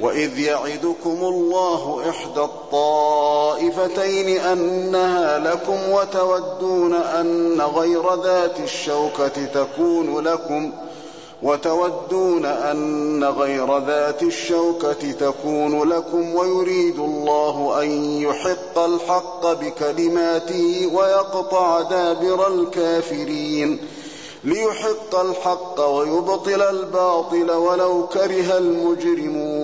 وإذ يعدكم الله إحدى الطائفتين أنها لكم وتودون أن غير ذات الشوكة تكون لكم وتودون أن غير ذات الشوكة تكون لكم ويريد الله أن يحق الحق بكلماته ويقطع دابر الكافرين ليحق الحق ويبطل الباطل ولو كره المجرمون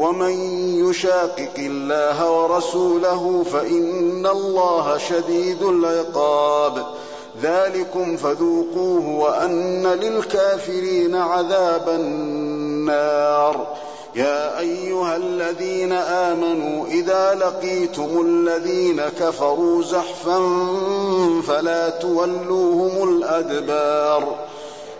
ومن يشاقق الله ورسوله فإن الله شديد العقاب ذلكم فذوقوه وأن للكافرين عذاب النار. يا أيها الذين آمنوا إذا لقيتم الذين كفروا زحفا فلا تولوهم الأدبار.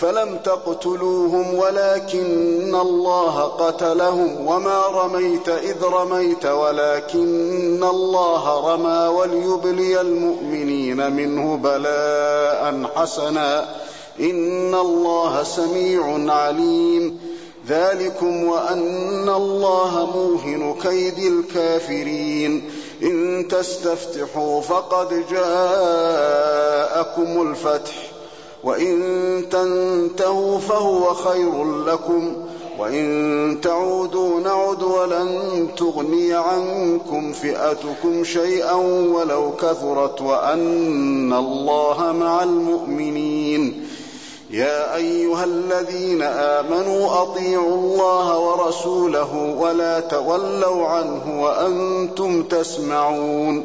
فلم تقتلوهم ولكن الله قتلهم وما رميت إذ رميت ولكن الله رمى وليبلي المؤمنين منه بلاء حسنا إن الله سميع عليم ذلكم وأن الله موهن كيد الكافرين إن تستفتحوا فقد جاءكم الفتح وإن تنتهوا فهو خير لكم وإن تعودوا نعد ولن تغني عنكم فئتكم شيئا ولو كثرت وأن الله مع المؤمنين. يا أيها الذين آمنوا أطيعوا الله ورسوله ولا تولوا عنه وأنتم تسمعون.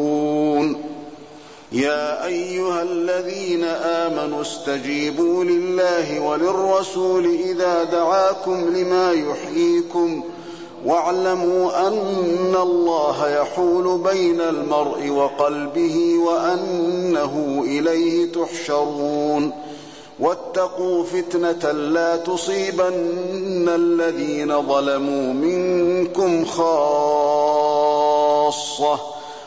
يا أيها الذين آمنوا استجيبوا لله وللرسول إذا دعاكم لما يحييكم واعلموا أن الله يحول بين المرء وقلبه وأنه إليه تحشرون واتقوا فتنة لا تصيبن الذين ظلموا منكم خاصة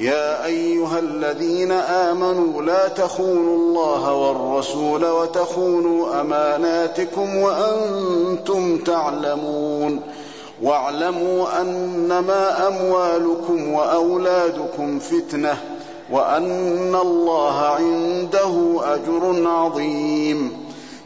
يا أيها الذين آمنوا لا تخونوا الله والرسول وتخونوا أماناتكم وأنتم تعلمون واعلموا أنما أموالكم وأولادكم فتنة وأن الله عنده أجر عظيم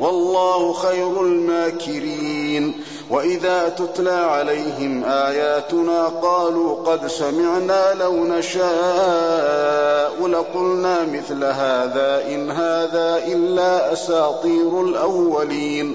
والله خير الماكرين. وإذا تتلى عليهم آياتنا قالوا قد سمعنا لو نشاء لقلنا مثل هذا إن هذا إلا أساطير الأولين.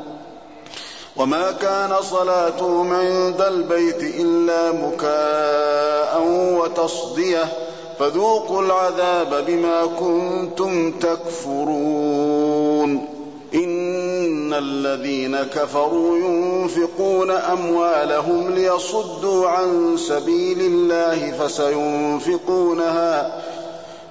وما كان صلاتهم عند البيت إلا مكاء وتصديه فذوقوا العذاب بما كنتم تكفرون إن الذين كفروا ينفقون أموالهم ليصدوا عن سبيل الله فسينفقونها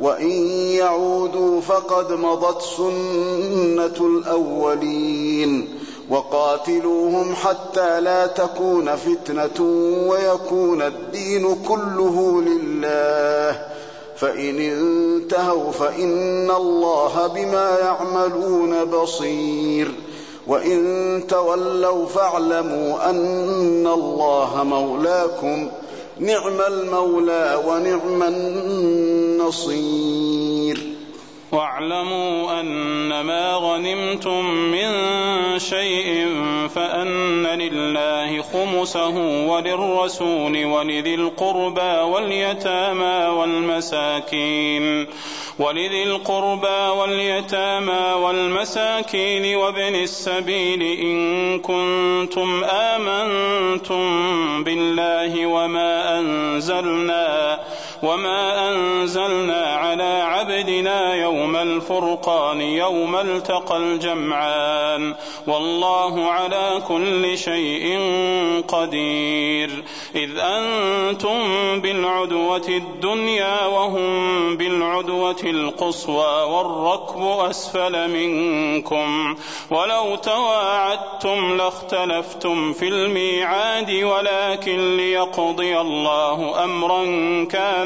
وإن يعودوا فقد مضت سنة الأولين وقاتلوهم حتى لا تكون فتنة ويكون الدين كله لله فإن انتهوا فإن الله بما يعملون بصير وإن تولوا فاعلموا أن الله مولاكم نعم المولى ونعم النصير واعلموا أنما غنمتم من شيء فأن لله خمسه وللرسول ولذي القربى واليتامى والمساكين ولذي القربى واليتامى والمساكين وابن السبيل إن كنتم آمنتم بالله وما أنزلنا وما أنزلنا على عبدنا يوم الفرقان يوم التقى الجمعان والله على كل شيء قدير إذ أنتم بالعدوة الدنيا وهم بالعدوة القصوى والركب أسفل منكم ولو تواعدتم لاختلفتم في الميعاد ولكن ليقضي الله أمرا كان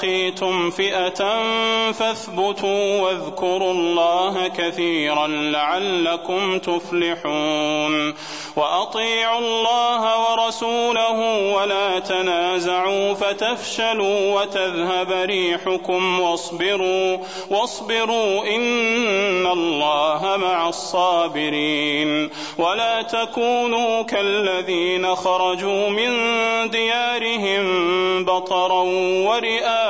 لقيتم فئة فاثبتوا واذكروا الله كثيرا لعلكم تفلحون وأطيعوا الله ورسوله ولا تنازعوا فتفشلوا وتذهب ريحكم واصبروا واصبروا إن الله مع الصابرين ولا تكونوا كالذين خرجوا من ديارهم بطرا ورئاء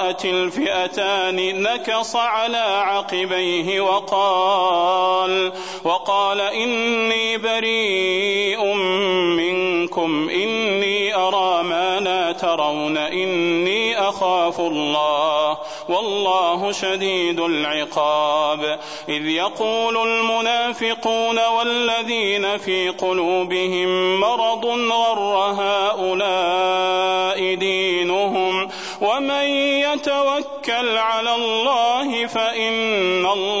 تراءت الفئتان نكص على عقبيه وقال وقال إني بريء منكم إني أرى ما لا ترون إني أخاف الله والله شديد العقاب. إذ يقول المنافقون والذين في قلوبهم مرض غر هؤلاء على الله فإن الله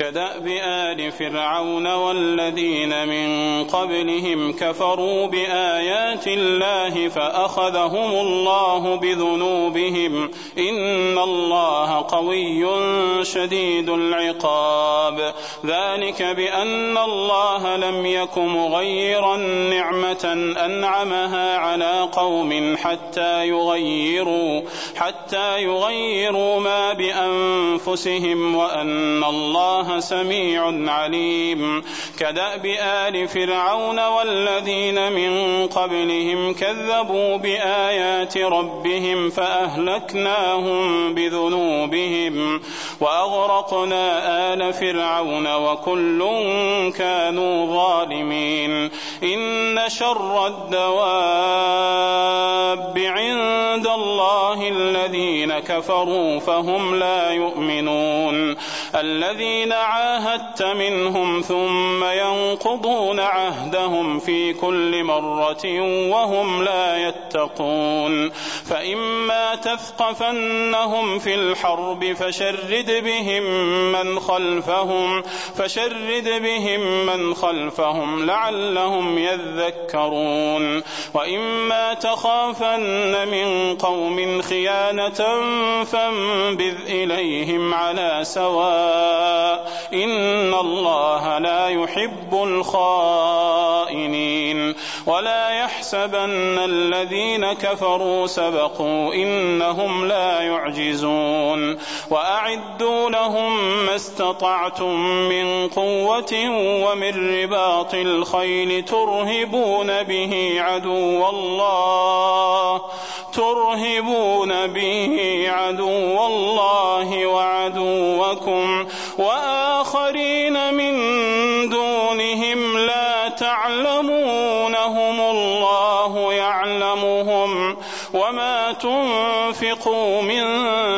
كدأب آل فرعون والذين من قبلهم كفروا بآيات الله فأخذهم الله بذنوبهم إن الله قوي شديد العقاب. ذلك بأن الله لم يك مغيرا نعمة أنعمها على قوم حتى يغيروا حتى يغيروا ما بأنفسهم وأن الله سميع عليم. كدأب آل فرعون والذين من قبلهم كذبوا بآيات ربهم فأهلكناهم بذنوبهم. وأغرقنا آل فرعون وكل كانوا ظالمين. إن شر الدواب عند الله الذين كفروا فهم لا يؤمنون. الذين عاهدت منهم ثم ينقضون عهدهم في كل مرة وهم لا يتقون. فإما تثقفنهم في الحرب فشرد بهم من خلفهم فشرد بهم من خلفهم لعلهم يذكرون. وإما تخافن من قوم خيانة فانبذ إليهم على سواء. إن الله لا يحب الخائنين. ولا يحسبن الذين كفروا سبقوا إنهم لا يعجزون. وأعدوا لهم ما استطعتم من قوة ومن رباط الخيل ترهبون به عدو الله ترهبون به عدو الله وعدوكم وآخرين من تنفقوا من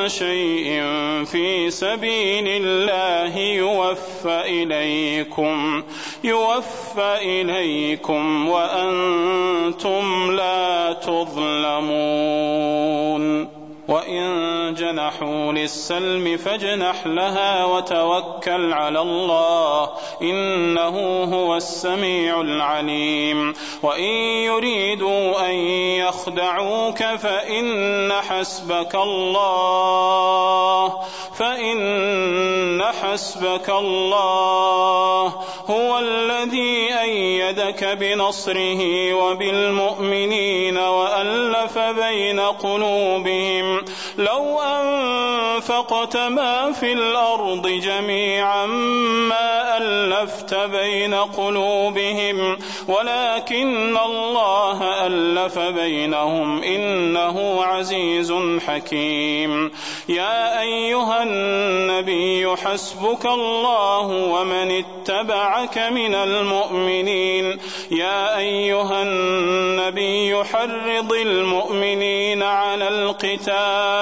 شيء في سبيل الله يوفى إليكم يوفى إليكم وأنتم لا تظلمون. وإن جنحوا للسلم فاجنح لها وتوكل على الله إنه هو السميع العليم. وإن يريدوا أن يخدعوك فإن حسبك الله فإن حسبك الله هو الذي أيدك بنصره وبالمؤمنين وألف بين قلوبهم. لو أنفقت ما في الأرض جميعا ما ألفت بين قلوبهم ولكن الله ألف بينهم إنه عزيز حكيم. يا أيها النبي حسبك الله ومن اتبعك من المؤمنين. يا أيها النبي حرض المؤمنين على القتال.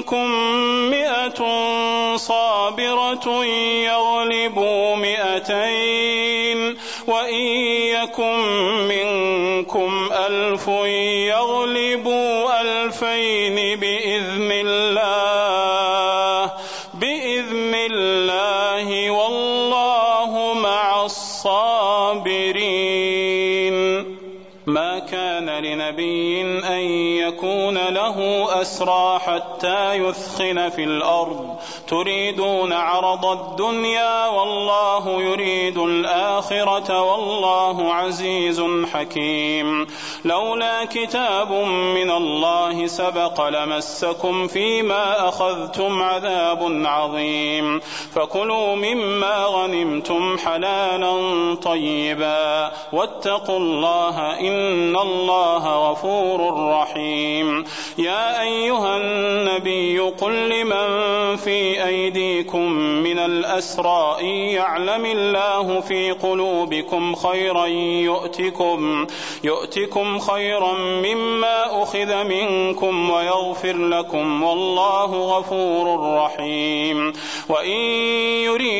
منكم مئة صابرة يغلبوا أسرى حتى يثخن في الأرض. تريدون عرض الدنيا والله يريد الآخرة والله عزيز حكيم. لولا كتاب من الله سبق لمسكم فيما أخذتم عذاب عظيم. فكلوا مما غنمتم حلالا طيبا. واتقوا الله إن الله غفور رحيم. يا أيها النبي قل لمن في أيديكم من الأسرى إن يعلم الله في قلوبكم خيرا يؤتكم يؤتكم خيرا مما أخذ منكم ويغفر لكم والله غفور رحيم. وإن يريدوا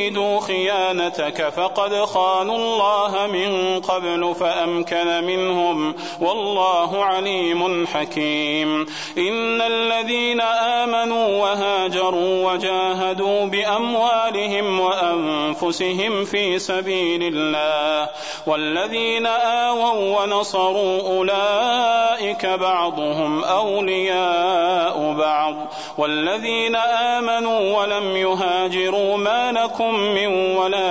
خيانتك فقد خانوا الله من قبل فأمكن منهم والله عليم حكيم. إن الذين آمنوا وهاجروا وجاهدوا بأموالهم وأنفسهم في سبيل الله والذين آووا ونصروا أولئك بعضهم أولياء بعض والذين آمنوا ولم يهاجروا ما لكم من